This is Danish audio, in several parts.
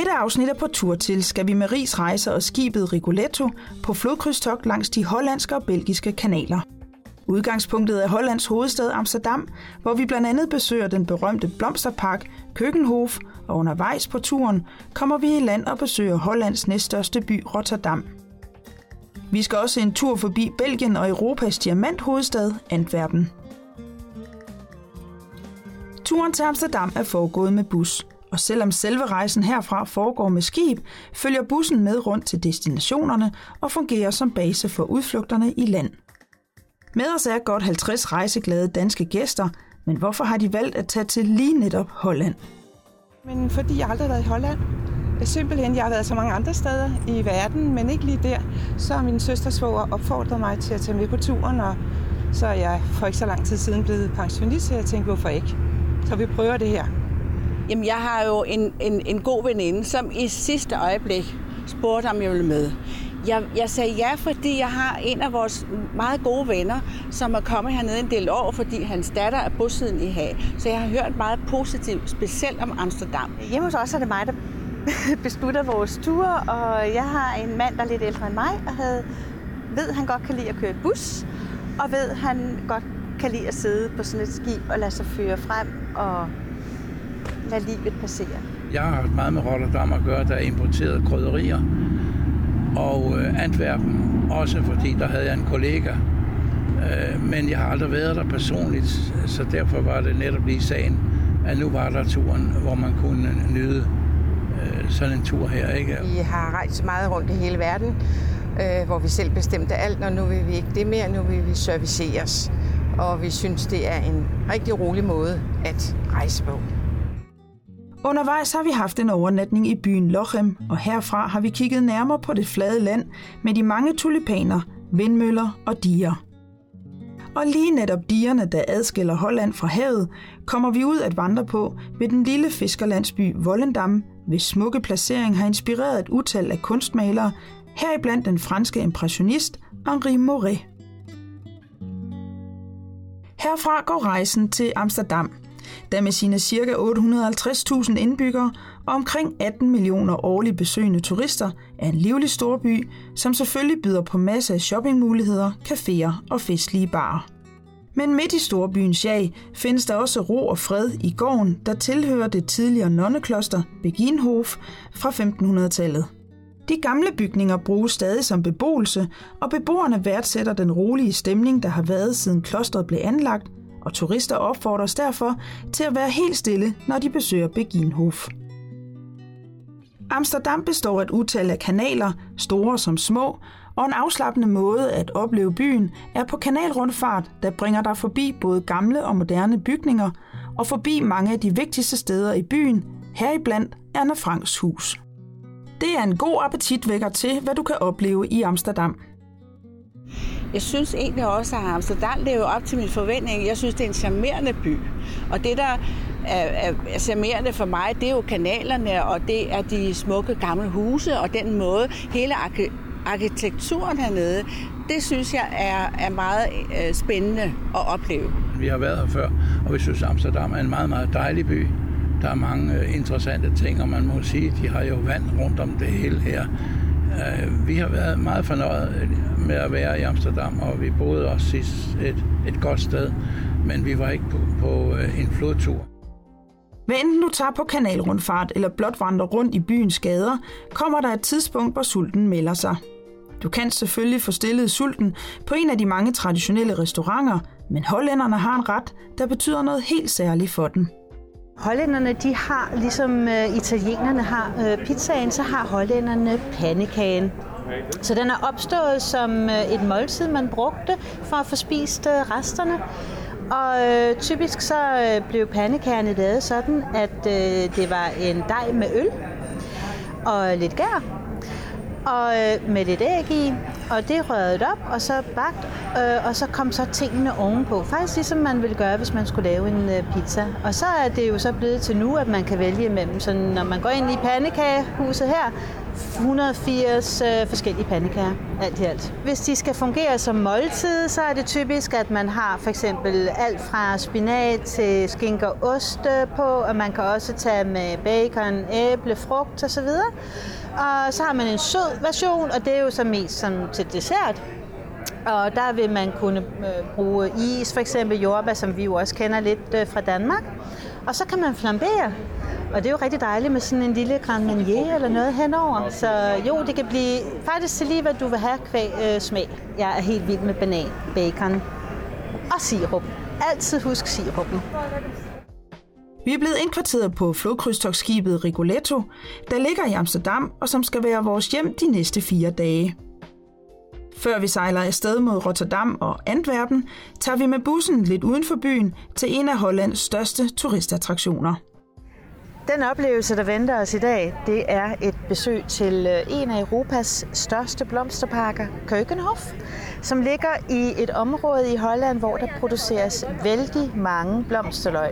dette afsnit af På tur til skal vi med Ries Rejser og skibet Rigoletto på flodkrydstogt langs de hollandske og belgiske kanaler. Udgangspunktet er Hollands hovedstad Amsterdam, hvor vi blandt andet besøger den berømte blomsterpark Køkkenhof, og undervejs på turen kommer vi i land og besøger Hollands næststørste by Rotterdam. Vi skal også en tur forbi Belgien og Europas diamanthovedstad Antwerpen. Turen til Amsterdam er foregået med bus, og selvom selve rejsen herfra foregår med skib, følger bussen med rundt til destinationerne og fungerer som base for udflugterne i land. Med os er godt 50 rejseglade danske gæster, men hvorfor har de valgt at tage til lige netop Holland? Men fordi jeg aldrig har været i Holland. Simpelthen, jeg har været så mange andre steder i verden, men ikke lige der. Så har min søsters svoger opfordret mig til at tage med på turen, og så er jeg for ikke så lang tid siden blevet pensionist, så jeg tænkte, hvorfor ikke? Så vi prøver det her. Jamen, jeg har jo en, en, en god veninde, som i sidste øjeblik spurgte, om jeg ville med. Jeg, jeg sagde ja, fordi jeg har en af vores meget gode venner, som er kommet hernede en del år, fordi hans datter er bosiddende i Haag. Så jeg har hørt meget positivt, specielt om Amsterdam. Hjemme hos os er det mig, der beslutter vores tur, og jeg har en mand, der er lidt ældre end mig, og havde, ved, at han godt kan lide at køre bus, og ved, at han godt kan lide at sidde på sådan et skib og lade sig føre frem og lade livet passere. Jeg har haft meget med Rotterdam at gøre, der er importeret krydderier, og øh, Antwerpen også, fordi der havde jeg en kollega. Øh, men jeg har aldrig været der personligt, så derfor var det netop lige sagen, at nu var der turen, hvor man kunne nyde øh, sådan en tur her. Ikke? Vi har rejst meget rundt i hele verden, øh, hvor vi selv bestemte alt, og nu vil vi ikke det mere, nu vil vi serviceres. Og vi synes, det er en rigtig rolig måde at rejse på. Undervejs har vi haft en overnatning i byen Lochem, og herfra har vi kigget nærmere på det flade land med de mange tulipaner, vindmøller og diger. Og lige netop digerne, der adskiller Holland fra havet, kommer vi ud at vandre på ved den lille fiskerlandsby Vollendam, hvis smukke placering har inspireret et utal af kunstmalere, heriblandt den franske impressionist Henri Moret. Herfra går rejsen til Amsterdam, der med sine ca. 850.000 indbyggere og omkring 18 millioner årlige besøgende turister er en livlig storby, som selvfølgelig byder på masser af shoppingmuligheder, caféer og festlige barer. Men midt i storbyens jag findes der også ro og fred i gården, der tilhører det tidligere nonnekloster Beginhof fra 1500-tallet. De gamle bygninger bruges stadig som beboelse, og beboerne værdsætter den rolige stemning, der har været siden klostret blev anlagt, og turister opfordres derfor til at være helt stille, når de besøger Beginhof. Amsterdam består af et utal af kanaler, store som små, og en afslappende måde at opleve byen er på kanalrundfart, der bringer dig forbi både gamle og moderne bygninger, og forbi mange af de vigtigste steder i byen, heriblandt Anne Franks hus. Det er en god appetitvækker til, hvad du kan opleve i Amsterdam. Jeg synes egentlig også, at Amsterdam lever op til min forventning. Jeg synes, det er en charmerende by. Og det, der er, er charmerende for mig, det er jo kanalerne, og det er de smukke gamle huse, og den måde, hele arkitekturen hernede, det synes jeg er, er meget øh, spændende at opleve. Vi har været her før, og vi synes, Amsterdam er en meget, meget dejlig by. Der er mange øh, interessante ting, og man må sige, at de har jo vand rundt om det hele her. Øh, vi har været meget fornøjet med at være i Amsterdam, og vi boede også sidst et, et godt sted, men vi var ikke på, på øh, en flodtur. Hvad enten du tager på kanalrundfart eller blot vandrer rundt i byens gader, kommer der et tidspunkt, hvor sulten melder sig. Du kan selvfølgelig få stillet sulten på en af de mange traditionelle restauranter, men hollænderne har en ret, der betyder noget helt særligt for dem. Hollænderne, de har, ligesom uh, italienerne har uh, pizzaen, så har hollænderne pandekagen. Så den er opstået som øh, et måltid, man brugte for at få spist øh, resterne. Og øh, typisk så blev pandekagerne lavet sådan, at det var en dej med øl og lidt gær, og øh, med lidt æg i, og det rørede op, og så bagt, øh, og så kom så tingene ovenpå. Faktisk ligesom man ville gøre, hvis man skulle lave en øh, pizza. Og så er det jo så blevet til nu, at man kan vælge imellem. så når man går ind i pandekagehuset her, 180 øh, forskellige pandekager, alt i alt. Hvis de skal fungere som måltid, så er det typisk, at man har for eksempel alt fra spinat til skinke og ost øh, på, og man kan også tage med bacon, æble, frugt osv. Og så har man en sød version, og det er jo så mest som til dessert. Og der vil man kunne øh, bruge is, for eksempel jordbær, som vi jo også kender lidt øh, fra Danmark. Og så kan man flambere. Og det er jo rigtig dejligt med sådan en lille Grand Marnier eller noget henover. Så jo, det kan blive faktisk til lige, hvad du vil have kvæg øh, smag. Jeg er helt vild med banan, bacon og sirup. Altid husk sirupen. Vi er blevet indkvarteret på flodkrydstogsskibet Rigoletto, der ligger i Amsterdam og som skal være vores hjem de næste fire dage. Før vi sejler afsted mod Rotterdam og Antwerpen, tager vi med bussen lidt uden for byen til en af Hollands største turistattraktioner. Den oplevelse, der venter os i dag, det er et besøg til øh, en af Europas største blomsterparker, Keukenhof, som ligger i et område i Holland, hvor der produceres vældig mange blomsterløg.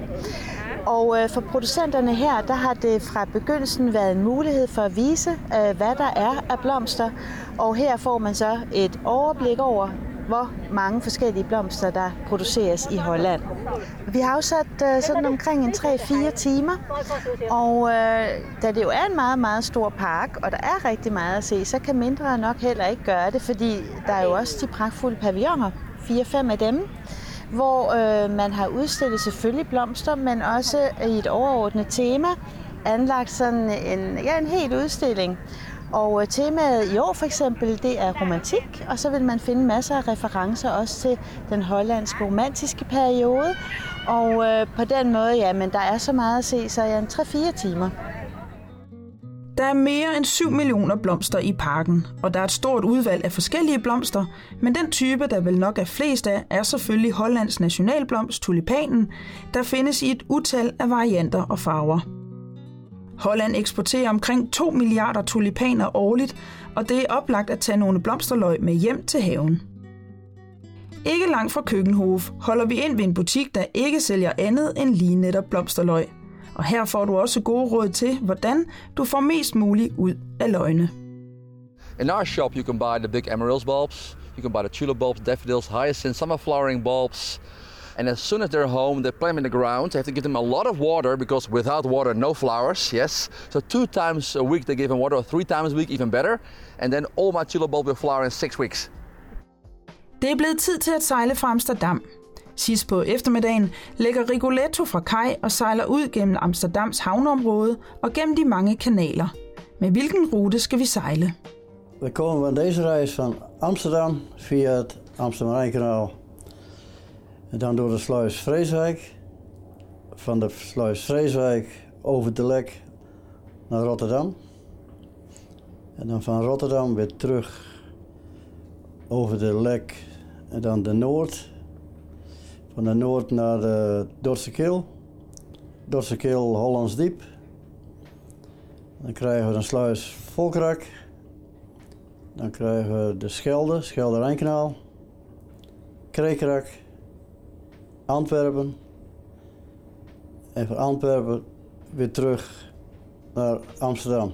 Og øh, for producenterne her, der har det fra begyndelsen været en mulighed for at vise, øh, hvad der er af blomster. Og her får man så et overblik over, hvor mange forskellige blomster, der produceres i Holland. Vi har afsat øh, sådan omkring en 3-4 timer, og øh, da det jo er en meget, meget stor park, og der er rigtig meget at se, så kan mindre nok heller ikke gøre det, fordi der er jo også de pragtfulde pavilloner, 4-5 af dem, hvor øh, man har udstillet selvfølgelig blomster, men også i et overordnet tema anlagt sådan en, ja, en hel udstilling. Og øh, temaet i år for eksempel, det er romantik, og så vil man finde masser af referencer også til den hollandske romantiske periode. Og øh, på den måde, ja, men der er så meget at se, så er en 3-4 timer. Der er mere end 7 millioner blomster i parken, og der er et stort udvalg af forskellige blomster, men den type, der vel nok er flest af, er selvfølgelig Hollands nationalblomst, tulipanen, der findes i et utal af varianter og farver. Holland eksporterer omkring 2 milliarder tulipaner årligt, og det er oplagt at tage nogle blomsterløg med hjem til haven. Ikke langt fra Køkkenhof holder vi ind ved en butik, der ikke sælger andet end lige netop blomsterløg. Og her får du også gode råd til, hvordan du får mest muligt ud af løgene. In our shop you can buy the big amaryllis bulbs, you can buy the tulip bulbs, daffodils, hyacinths, summer flowering bulbs, And as soon as they're home, they plant them in the ground. They have to give them a lot of water because without water, no flowers. Yes. So two times a week they give them water, or three times a week, even better. And then all my tulip bulbs will flower in six weeks. Det er blevet tid til at sejle fra Amsterdam. Sidst på eftermiddagen lægger Rigoletto fra kaj og sejler ud gennem Amsterdams havneområde og gennem de mange kanaler. Med hvilken rute skal vi sejle? Vi kommer van deze reis van Amsterdam via het Amsterdam-Rijnkanaal En dan door de sluis Vreeswijk. Van de sluis Vreeswijk over de Lek naar Rotterdam. En dan van Rotterdam weer terug over de Lek en dan de Noord. Van de Noord naar de Dordtse Kil. Dordtse Kil, Hollands Diep. Dan krijgen we een sluis Volkrak. Dan krijgen we de Schelde, Schelde-Rijnkanaal. Krekerak. Antwerpen. En van Antwerpen weer terug naar Amsterdam.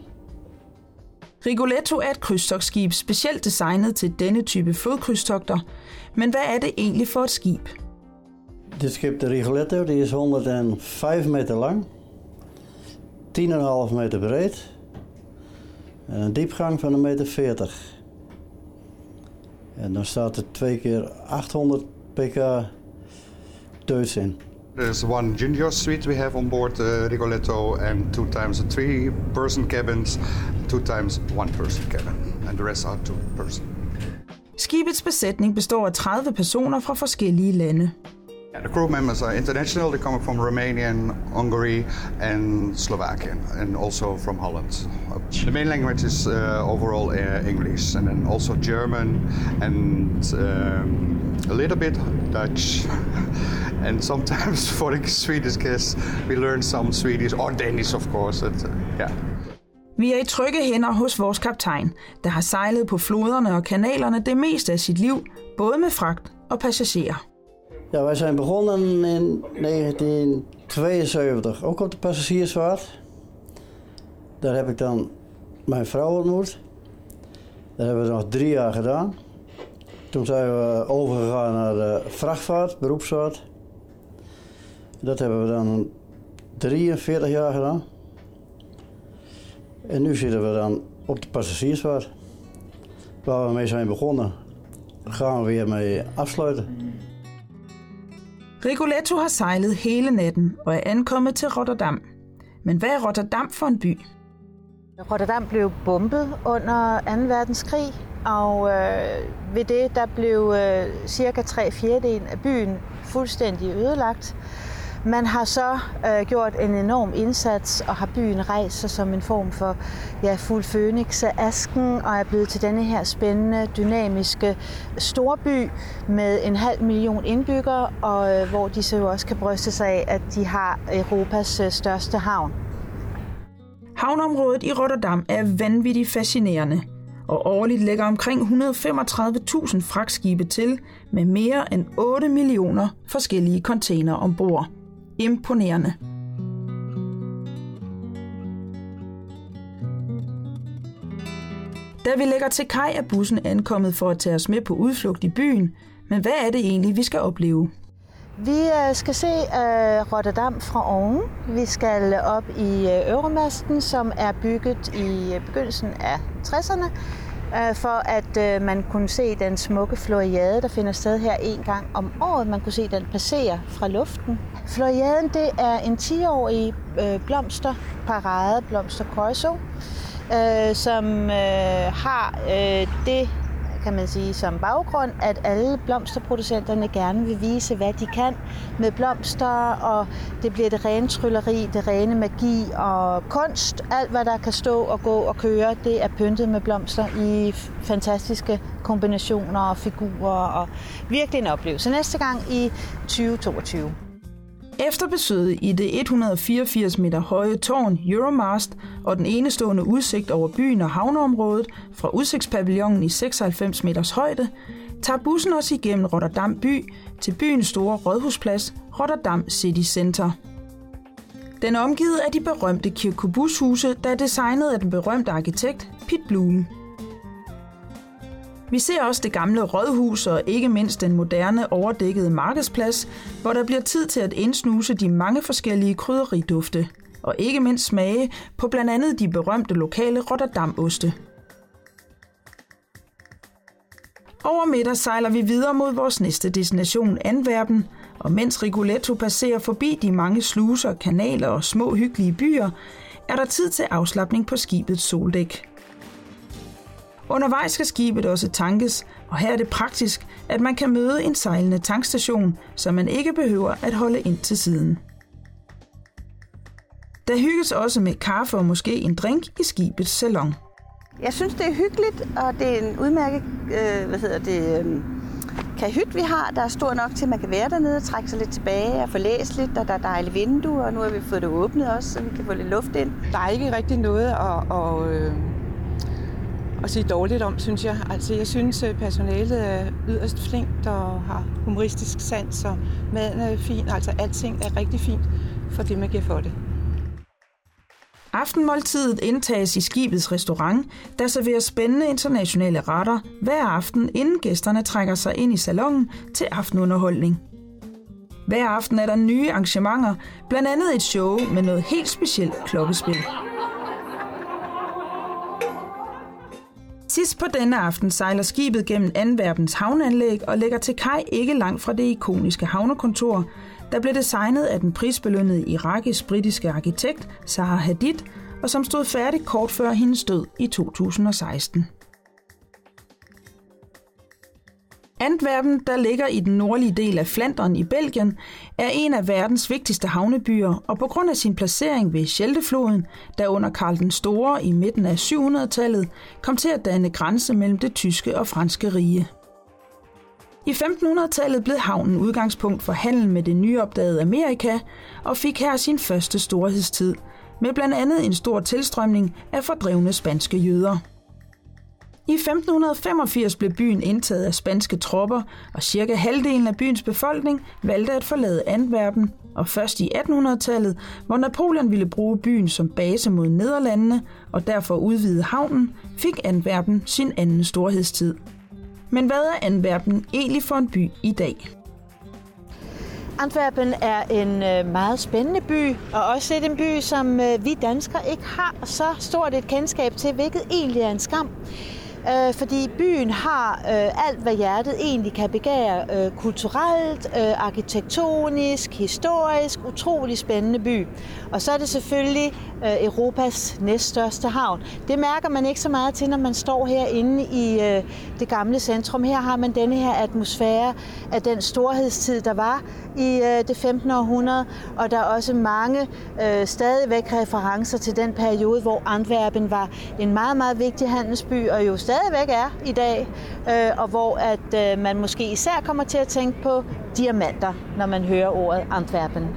Rigoletto er et krydstogsskib specielt designet til denne type flodkrydstogter. Men hvad er det egentlig for et skib? Dit skib, de Rigoletto, die is 105 meter lang, 10,5 meter breed en een diepgang van 1,40 meter. 40. En dan staat er twee keer 800 pk Duits in. There's one junior suite we have on board uh, Rigoletto and two times a three-person cabins, two times one-person cabin, and the rest are two-person. Skibets besætning består af 30 personer fra forskellige lande. Yeah, the crew members are international. They come from Romanian, Hungary, and Slovakian, and also from Holland. The main language is uh, overall uh, English, and then also German, and um, a little bit Dutch. and sometimes for the Swedish guests, we learn some Swedish or Danish, of course. uh, yeah. Vi er i trygge hænder hos vores kaptajn, der har sejlet på floderne og kanalerne det meste af sit liv, både med fragt og passagerer. Ja, wij zijn begonnen in 1972, ook op de passagiersvaart. Daar heb ik dan mijn vrouw ontmoet. Dat hebben we nog drie jaar gedaan. Toen zijn we overgegaan naar de vrachtvaart, beroepsvaart. Dat hebben we dan 43 jaar gedaan. En nu zitten we dan op de passagiersvaart. Waar we mee zijn begonnen, gaan we weer mee afsluiten. Rigoletto har sejlet hele natten og er ankommet til Rotterdam. Men hvad er Rotterdam for en by? Rotterdam blev bombet under 2. verdenskrig, og øh, ved det der blev øh, cirka tre fjerdedel af byen fuldstændig ødelagt. Man har så øh, gjort en enorm indsats og har byen rejst sig som en form for ja, fuld fønix af asken og er blevet til denne her spændende, dynamiske storby med en halv million indbyggere, og øh, hvor de så jo også kan bryste sig af, at de har Europas øh, største havn. Havnområdet i Rotterdam er vanvittigt fascinerende, og årligt lægger omkring 135.000 fragtskibe til med mere end 8 millioner forskellige container ombord. Imponerende. Da vi lægger til kaj, er bussen ankommet for at tage os med på udflugt i byen. Men hvad er det egentlig, vi skal opleve? Vi øh, skal se uh, Rotterdam fra oven. Vi skal op i øh, uh, Euromasten, som er bygget i begyndelsen af 60'erne, Øh, for at øh, man kunne se den smukke floriade, der finder sted her en gang om året. Man kunne se den passere fra luften. Floriaden det er en 10-årig øh, blomsterparade, Blomster øh, som øh, har øh, det kan man sige, som baggrund, at alle blomsterproducenterne gerne vil vise, hvad de kan med blomster, og det bliver det rene trylleri, det rene magi og kunst. Alt, hvad der kan stå og gå og køre, det er pyntet med blomster i fantastiske kombinationer og figurer, og virkelig en oplevelse. Næste gang i 2022. Efter besøget i det 184 meter høje tårn Euromast og den enestående udsigt over byen og havneområdet fra udsigtspavillonen i 96 meters højde, tager bussen os igennem Rotterdam by til byens store rådhusplads Rotterdam City Center. Den er omgivet af de berømte kirkebushuse, der er designet af den berømte arkitekt Piet Blume. Vi ser også det gamle rådhus og ikke mindst den moderne overdækkede markedsplads, hvor der bliver tid til at indsnuse de mange forskellige krydderidufte, og ikke mindst smage på blandt andet de berømte lokale Rotterdam-oste. Over middag sejler vi videre mod vores næste destination, Antwerpen, og mens Rigoletto passerer forbi de mange sluser, kanaler og små hyggelige byer, er der tid til afslappning på skibets soldæk. Undervejs skal skibet også tankes, og her er det praktisk, at man kan møde en sejlende tankstation, så man ikke behøver at holde ind til siden. Der hygges også med kaffe og måske en drink i skibets salon. Jeg synes, det er hyggeligt, og det er en udmærket øh, hvad hedder det, øh, kahyt, vi har. Der er stor nok til, at man kan være dernede og trække sig lidt tilbage og få læst lidt, og der er dejlige vinduer, og nu har vi fået det åbnet også, så vi kan få lidt luft ind. Der er ikke rigtig noget at, at, øh, at sige dårligt om, synes jeg. Altså, jeg synes, øh, personalet er yderst flinkt og har humoristisk sans, og maden er fin. Altså, alting er rigtig fint for det, man giver for det. Aftenmåltidet indtages i skibets restaurant, der serverer spændende internationale retter hver aften, inden gæsterne trækker sig ind i salongen til aftenunderholdning. Hver aften er der nye arrangementer, blandt andet et show med noget helt specielt klokkespil. Sidst på denne aften sejler skibet gennem Antwerpens havneanlæg og lægger til kaj ikke langt fra det ikoniske havnekontor, der blev designet af den prisbelønnede irakisk-britiske arkitekt Zaha Hadid, og som stod færdig kort før hendes død i 2016. Antwerpen, der ligger i den nordlige del af Flandern i Belgien, er en af verdens vigtigste havnebyer, og på grund af sin placering ved Scheldefloden, der under Karl den Store i midten af 700-tallet kom til at danne grænse mellem det tyske og franske rige. I 1500-tallet blev havnen udgangspunkt for handel med det nyopdagede Amerika og fik her sin første storhedstid, med blandt andet en stor tilstrømning af fordrevne spanske jøder. I 1585 blev byen indtaget af spanske tropper, og cirka halvdelen af byens befolkning valgte at forlade Antwerpen og først i 1800-tallet, hvor Napoleon ville bruge byen som base mod Nederlandene og derfor udvide havnen, fik Antwerpen sin anden storhedstid. Men hvad er Antwerpen egentlig for en by i dag? Antwerpen er en øh, meget spændende by, og også en by, som øh, vi danskere ikke har så stort et kendskab til, hvilket egentlig er en skam. Øh, fordi byen har øh, alt, hvad hjertet egentlig kan begære. Øh, kulturelt, øh, arkitektonisk, historisk, utrolig spændende by. Og så er det selvfølgelig øh, Europas næststørste havn. Det mærker man ikke så meget til, når man står herinde i øh, det gamle centrum. Her har man denne her atmosfære af den storhedstid, der var i øh, det 15. århundrede, og der er også mange øh, stadigvæk referencer til den periode, hvor Antwerpen var en meget, meget vigtig handelsby, og jo stadigvæk er i dag, øh, og hvor at øh, man måske især kommer til at tænke på diamanter, når man hører ordet Antwerpen.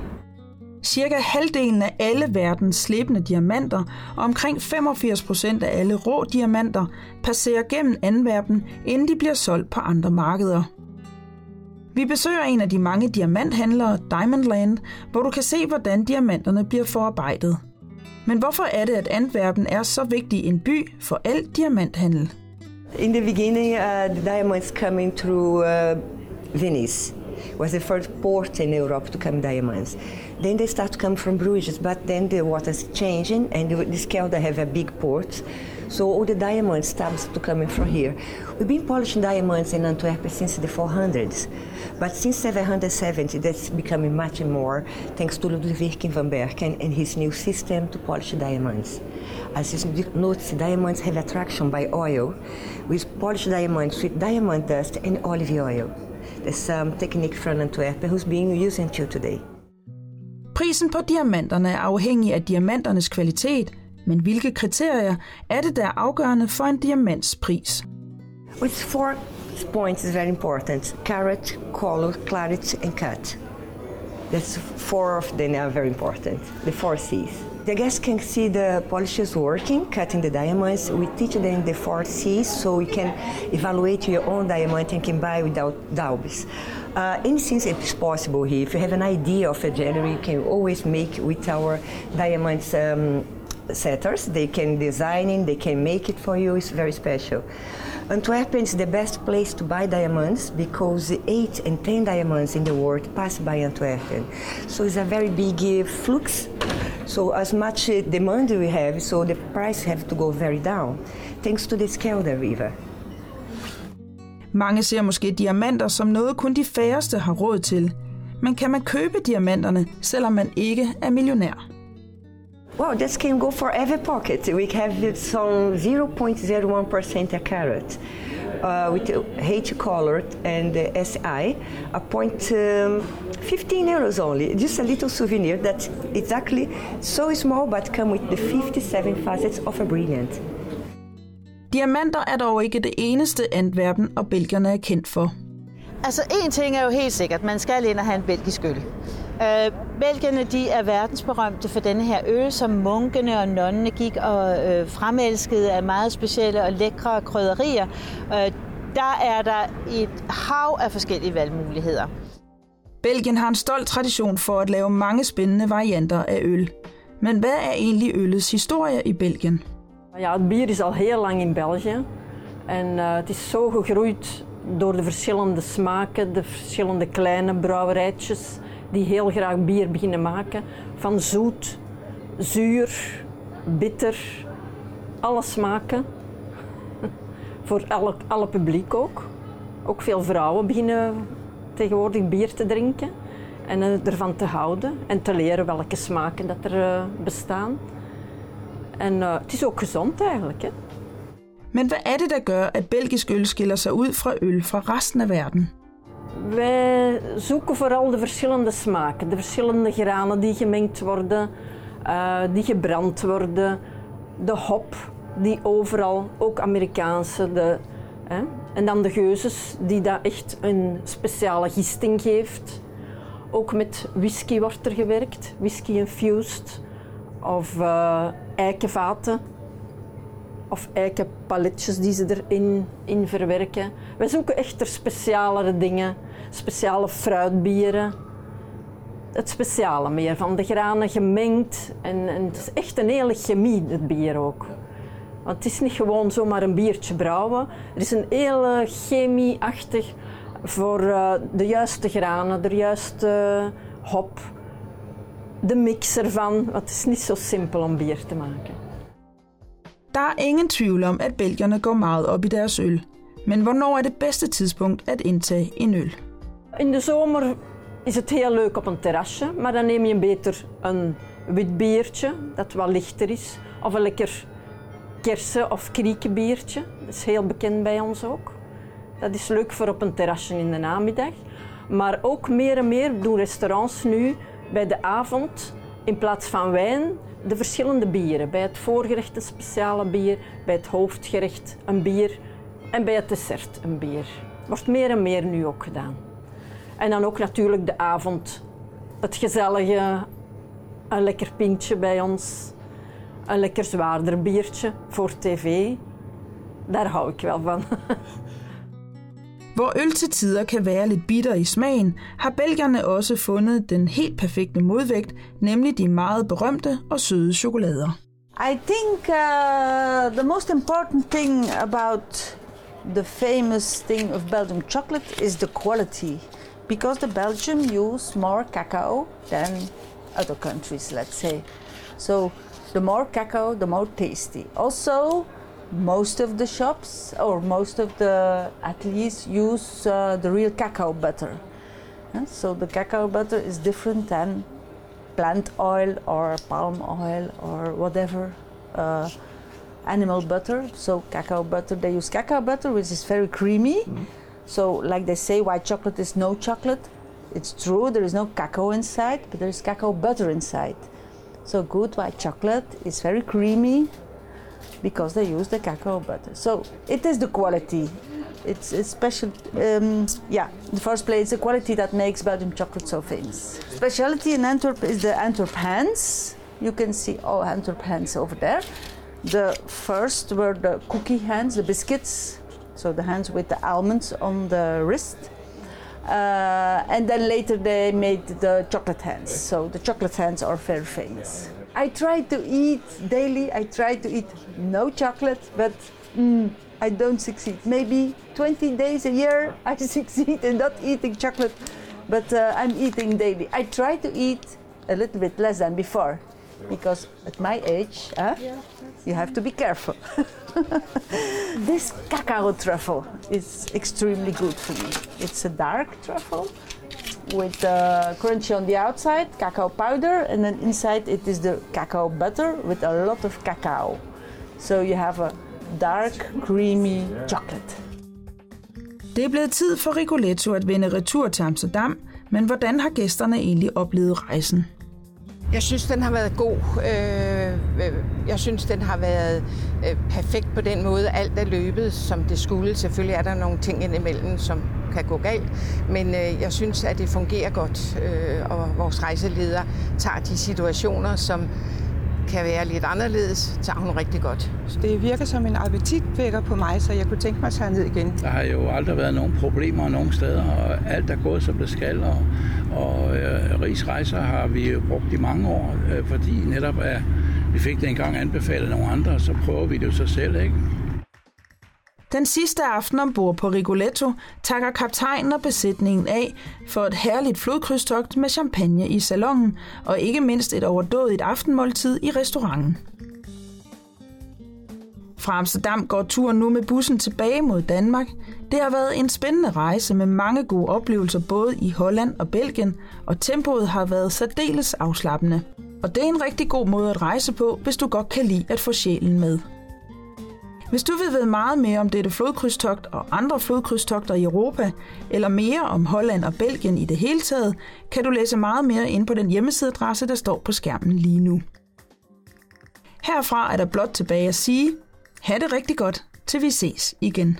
Cirka halvdelen af alle verdens slebende diamanter og omkring 85 procent af alle rå diamanter passerer gennem Antwerpen, inden de bliver solgt på andre markeder. Vi besøger en af de mange diamanthandlere, Diamondland, hvor du kan se, hvordan diamanterne bliver forarbejdet. Men hvorfor er det, at Antwerpen er så vigtig en by for al diamanthandel? In the beginning, uh, the diamonds coming through uh, Venice was the first port in Europe to come diamonds. Then they start to come from Bruges, but then the water's changing, and the Skelder have a big port. So all the diamonds starts to come from here. We've been polishing diamonds in Antwerp since the 400s, but since 770 that's becoming much more thanks to Ludwig van Berken and his new system to polish diamonds. As you notice, diamonds have attraction by oil. We polish diamonds with diamond dust and olive oil. Some technique from Antwerp who's being used until today. Prisen på diamanterne er afhængig af diamanternes kvalitet, men hvilke kriterier er det, der er afgørende for en diamants pris? With four points is very important. Carat, color, clarity and cut. That's four of them are very important. The four C's. The guests can see the polishers working, cutting the diamonds. We teach them the four C's so you can evaluate your own diamond and can buy without doubts. Uh, anything is possible here. If you have an idea of a jewelry, you can always make with our diamonds um, setters. They can design it, they can make it for you. It's very special. Antwerpen is the best place to buy diamonds because the 8 and 10 diamonds in the world pass by Antwerpen. So it's a very big uh, flux. So as much uh, demand we have, so the price have to go very down, thanks to the Skelder River. Mange ser måske diamanter som noget kun de færreste har råd til. Men kan man købe diamanterne, selvom man ikke er millionær? Well, this can go for every pocket. We have some 0.01% a carat uh, with H colored and uh, SI, a point um, 15 euros only. Just a little souvenir that exactly so small but come with the 57 facets of a brilliant. Diamanter er dog ikke det eneste Antwerpen og belgierne er kendt for. Altså, en ting er jo helt sikkert. Man skal ind og have en belgisk øl. Øh, Belgierne de er verdensberømte for denne her øl, som munkene og nonnene gik og øh, fremelskede af meget specielle og lækre krydderier. Øh, der er der et hav af forskellige valgmuligheder. Belgien har en stolt tradition for at lave mange spændende varianter af øl. Men hvad er egentlig øllets historie i Belgien? Ja, het bier is al heel lang in België. En uh, het is zo gegroeid door de verschillende smaken, de verschillende kleine brouwerijtjes die heel graag bier beginnen maken. Van zoet, zuur, bitter, alle smaken. Voor alle, publiek ook. Ook veel vrouwen beginnen tegenwoordig bier te drinken en ervan te houden en te leren welke smaken dat er uh, bestaan. En uh, het is ook gezond eigenlijk. Hè? Men hvad er det, der gør, at belgisk øl skiller sig fra øl fra resten af? Wij zoeken vooral de verschillende smaken, de verschillende granen die gemengd worden, uh, die gebrand worden, de hop die overal, ook Amerikaanse, de, hè, en dan de geuzes die dat echt een speciale gisting geeft. Ook met whisky wordt er gewerkt, whisky infused of uh, eikenvaten of eikenpaletjes die ze erin in verwerken. Wij zoeken echt er specialere dingen, speciale fruitbieren. het speciale meer, van de granen gemengd. En, en het is echt een hele chemie, het bier ook. Want het is niet gewoon zomaar een biertje brouwen. Er is een hele chemieachtig voor uh, de juiste granen, de juiste hop, de mix ervan. Het is niet zo simpel om bier te maken. Der er ingen tvivl om, at belgierne går meget op i deres øl. Men hvornår er det bedste tidspunkt at indtage en? In de zomer is het heel leuk op een terrasje, maar dan neem je beter een wit biertje dat wat lichter is. Of een lekker kersen- of kriekenbiertje. Dat is heel bekend bij ons ook. Dat is leuk voor op een terrasje in de namiddag. Maar ook meer en meer doen restaurants nu bij de avond in plaats van wijn de verschillende bieren. Bij het voorgerecht een speciale bier, bij het hoofdgerecht een bier en bij het dessert een bier. Wordt meer en meer nu ook gedaan. En dan ook natuurlijk de avond, het gezellige, een lekker pintje bij ons, een lekker zwaarder biertje voor tv. Daar hou ik wel van. Hvor øl til tider kan være lidt bitter i smagen, har belgierne også fundet den helt perfekte modvægt, nemlig de meget berømte og søde chokolader. I think uh, the most important thing about the famous thing of Belgium chocolate is the quality, because the Belgium use more cacao than other countries, let's say. So the more cacao, the more tasty. Also, most of the shops or most of the ateliers use uh, the real cacao butter. Yeah, so the cacao butter is different than plant oil or palm oil or whatever uh, animal butter. So cacao butter, they use cacao butter, which is very creamy. Mm. So like they say, white chocolate is no chocolate. It's true, there is no cacao inside, but there is cacao butter inside. So good white chocolate is very creamy, because they use the cacao butter. So it is the quality. It's, it's special. Um, yeah, in the first place, the quality that makes Belgium chocolate so famous. Specialty in Antwerp is the Antwerp hands. You can see all Antwerp hands over there. The first were the cookie hands, the biscuits, so the hands with the almonds on the wrist. Uh, and then later they made the chocolate hands. So the chocolate hands are very famous. I try to eat daily. I try to eat no chocolate, but mm, I don't succeed. Maybe 20 days a year I succeed in not eating chocolate, but uh, I'm eating daily. I try to eat a little bit less than before, because at my age, huh, you have to be careful. this cacao truffle is extremely good for me. It's a dark truffle with uh, crunchy on the outside, cacao powder, and then inside it is the cacao butter with a lot of cacao. So you have a dark, creamy chocolate. Det er blevet tid for Rigoletto at vende retur til Amsterdam, men hvordan har gæsterne egentlig oplevet rejsen? Jeg synes, den har været god. Øh, øh, jeg synes, den har været øh, perfekt på den måde. Alt er løbet, som det skulle. Selvfølgelig er der nogle ting indimellem, som kan gå galt, men jeg synes, at det fungerer godt, og vores rejseleder tager de situationer, som kan være lidt anderledes, tager hun rigtig godt. Det virker som en appetitvækker på mig, så jeg kunne tænke mig at tage ned igen. Der har jo aldrig været nogen problemer nogen steder, og alt er gået som det skal, og, og øh, Rigsrejser har vi jo brugt i mange år, øh, fordi netop at vi fik det engang anbefalet nogle andre, så prøver vi det jo så selv, ikke? Den sidste aften ombord på Rigoletto takker kaptajnen og besætningen af for et herligt flodkrydstogt med champagne i salongen og ikke mindst et overdådigt aftenmåltid i restauranten. Fra Amsterdam går turen nu med bussen tilbage mod Danmark. Det har været en spændende rejse med mange gode oplevelser både i Holland og Belgien, og tempoet har været særdeles afslappende. Og det er en rigtig god måde at rejse på, hvis du godt kan lide at få sjælen med. Hvis du vil vide meget mere om dette flodkrydstogt og andre flodkrydstogter i Europa, eller mere om Holland og Belgien i det hele taget, kan du læse meget mere ind på den hjemmesideadresse, der står på skærmen lige nu. Herfra er der blot tilbage at sige, ha' det rigtig godt, til vi ses igen.